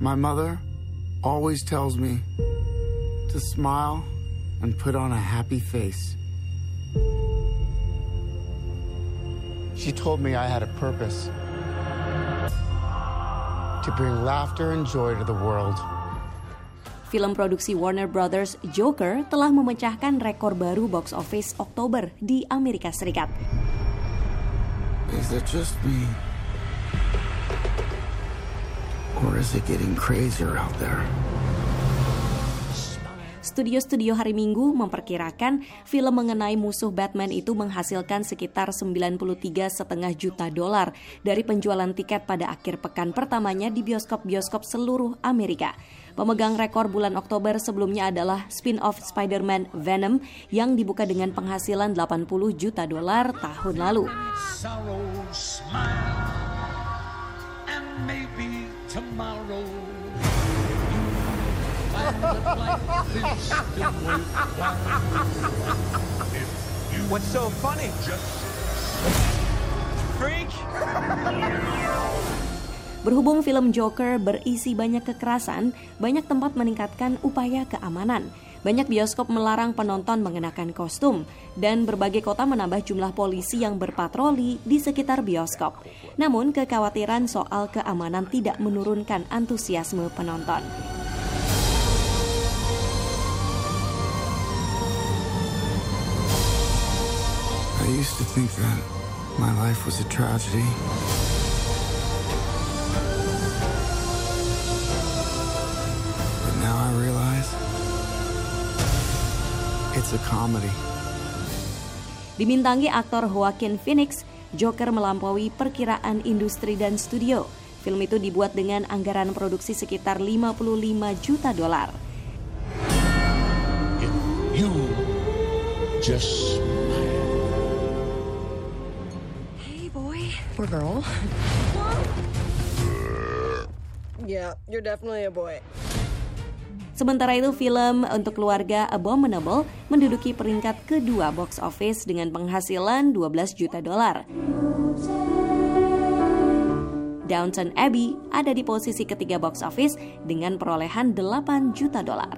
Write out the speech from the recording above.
My mother always tells me to smile and put on a happy face. She told me I had a purpose to bring laughter and joy to the world. Film produksi Warner Brothers Joker telah memecahkan rekor baru box office Oktober di Amerika Serikat. Is it just me? Or is it getting crazier out there? Studio-studio hari Minggu memperkirakan film mengenai musuh Batman itu menghasilkan sekitar 93,5 juta dolar dari penjualan tiket pada akhir pekan pertamanya di bioskop-bioskop seluruh Amerika. Pemegang rekor bulan Oktober sebelumnya adalah spin-off Spider-Man Venom yang dibuka dengan penghasilan 80 juta dolar tahun lalu. Tomorrow. What's so funny? Freak! Berhubung film Joker berisi banyak kekerasan, banyak tempat meningkatkan upaya keamanan. Banyak bioskop melarang penonton mengenakan kostum dan berbagai kota menambah jumlah polisi yang berpatroli di sekitar bioskop. Namun kekhawatiran soal keamanan tidak menurunkan antusiasme penonton. I used to think that my life was a tragedy. It's a comedy. Dimintangi aktor Joaquin Phoenix, Joker melampaui perkiraan industri dan studio. Film itu dibuat dengan anggaran produksi sekitar 55 juta dolar. You just Hey boy or girl. Yeah, you're definitely a boy. Sementara itu film untuk keluarga Abominable menduduki peringkat kedua box office dengan penghasilan 12 juta dolar. Downton Abbey ada di posisi ketiga box office dengan perolehan 8 juta dolar.